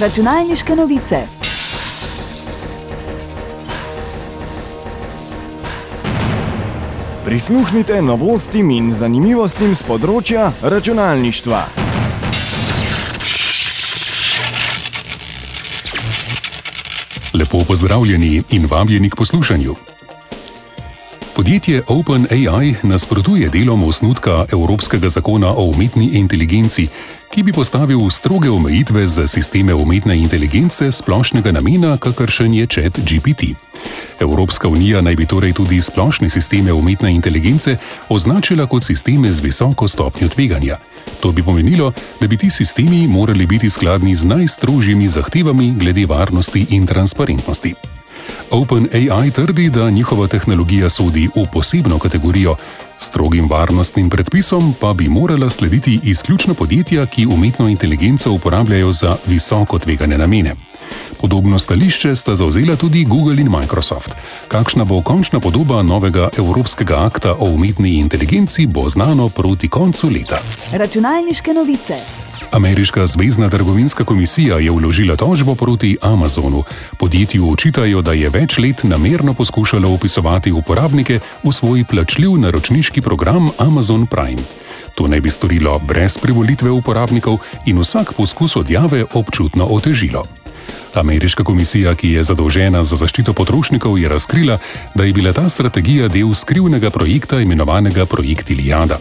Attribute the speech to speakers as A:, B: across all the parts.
A: Računalniške novice.
B: Prisluhnite novostim in zanimivostim z področja računalništva.
C: Lepo pozdravljeni in vabljeni k poslušanju. Podjetje OpenAI nasprotuje delom osnutka Evropskega zakona o umetni inteligenci, ki bi postavil stroge omejitve za sisteme umetne inteligence splošnega namena, kakršen je Chat GPT. Evropska unija naj bi torej tudi splošne sisteme umetne inteligence označila kot sisteme z visoko stopnjo tveganja. To bi pomenilo, da bi ti sistemi morali biti skladni z najstrožjimi zahtevami glede varnosti in transparentnosti. OpenAI trdi, da njihova tehnologija sodi v posebno kategorijo, strogim varnostnim predpisom pa bi morala slediti izključno podjetja, ki umetno inteligenco uporabljajo za visoko tvegane namene. Podobno stališče sta zauzela tudi Google in Microsoft. Kakšna bo končna podoba novega Evropskega akta o umetni inteligenci, bo znano proti koncu leta.
A: Računalniške novice.
C: Ameriška zvezdna trgovinska komisija je vložila tožbo proti Amazonu. Podjetju očitajo, da je več let namerno poskušalo upisovati uporabnike v svoj plačljiv naročniški program Amazon Prime. To naj bi storilo brez privolitve uporabnikov in vsak poskus odjave občutno otežilo. Ameriška komisija, ki je zadolžena za zaščito potrošnikov, je razkrila, da je bila ta strategija del skrivnega projekta imenovanega Projekt Iliada.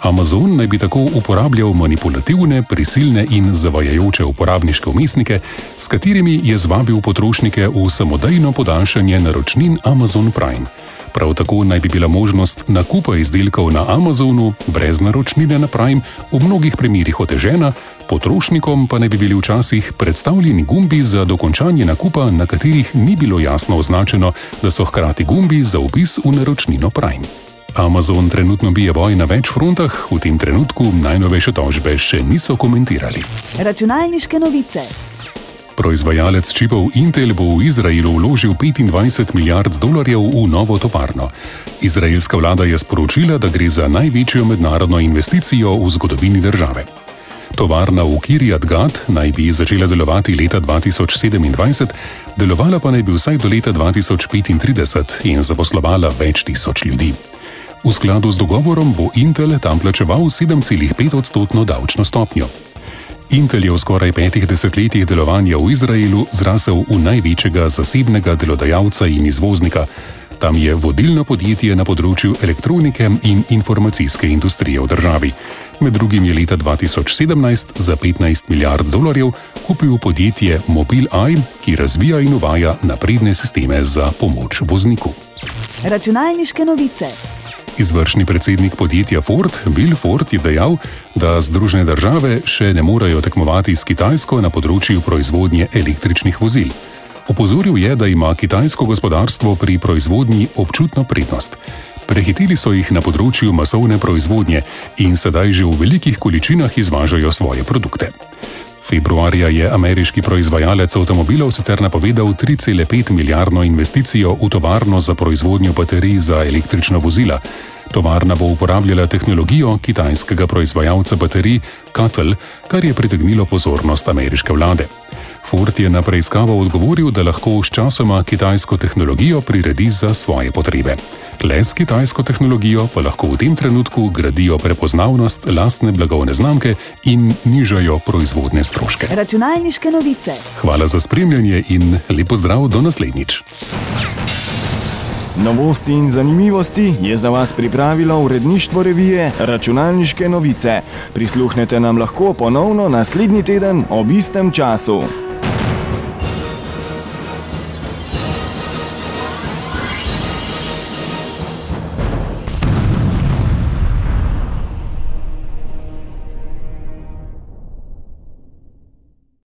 C: Amazon naj bi tako uporabljal manipulativne, prisilne in zavajajoče uporabniške umestnike, s katerimi je zvabil potrošnike v samodejno podaljšanje naročnin Amazon Prime. Prav tako naj bi bila možnost nakupa izdelkov na Amazonu brez naročnine na Prime v mnogih primerjih otežena, potrošnikom pa naj bi bili včasih predstavljeni gumbi za dokončanje nakupa, na katerih ni bilo jasno označeno, da so hkrati gumbi za upis v naročnino Prime. Amazon trenutno bije boj na več frontah, v tem trenutku najnovejše tožbe še niso komentirali.
A: Računalniške novice.
C: Proizvajalec čipov Intel bo v Izraelu vložil 25 milijard dolarjev v novo tovarno. Izraelska vlada je sporočila, da gre za največjo mednarodno investicijo v zgodovini države. Tovarna v Kirijat Gat naj bi začela delovati leta 2027, delovala pa naj bi vsaj do leta 2035 in zaposlovala več tisoč ljudi. V skladu z dogovorom bo Intel tam plačeval 7,5 odstotno davčno stopnjo. Intel je v skoraj petih desetletjih delovanja v Izraelu zrasel v največjega zasebnega delodajalca in izvoznika. Tam je vodilno podjetje na področju elektronike in informacijske industrije v državi. Med drugim je leta 2017 za 15 milijard dolarjev kupil podjetje Mobileye, ki razvija in uvaja napredne sisteme za pomoč vozniku.
A: Računalniške novice.
C: Izvršni predsednik podjetja Ford, Bill Ford, je dejal, da Združene države še ne morejo tekmovati s Kitajsko na področju proizvodnje električnih vozil. Opozoril je, da ima kitajsko gospodarstvo pri proizvodnji občutno prednost. Prehiteli so jih na področju masovne proizvodnje in sedaj že v velikih količinah izvažajo svoje produkte. Februarja je ameriški proizvajalec avtomobilov sicer napovedal 3,5 milijardno investicijo v tovarno za proizvodnjo baterij za električna vozila. Tovarna bo uporabljala tehnologijo kitajskega proizvajalca baterij Katel, kar je pritegnilo pozornost ameriške vlade. Ford je na preiskavo odgovoril, da lahko s časoma kitajsko tehnologijo priredi za svoje potrebe. Le s kitajsko tehnologijo pa lahko v tem trenutku gradijo prepoznavnost lastne blagovne znamke in nižajo proizvodne stroške.
A: Računalniške novice.
C: Hvala za spremljanje in lepo zdrav do naslednjič.
B: Novosti in zanimivosti je za vas pripravilo uredništvo revije Računalniške novice. Prisluhnete nam lahko ponovno naslednji teden ob istem času.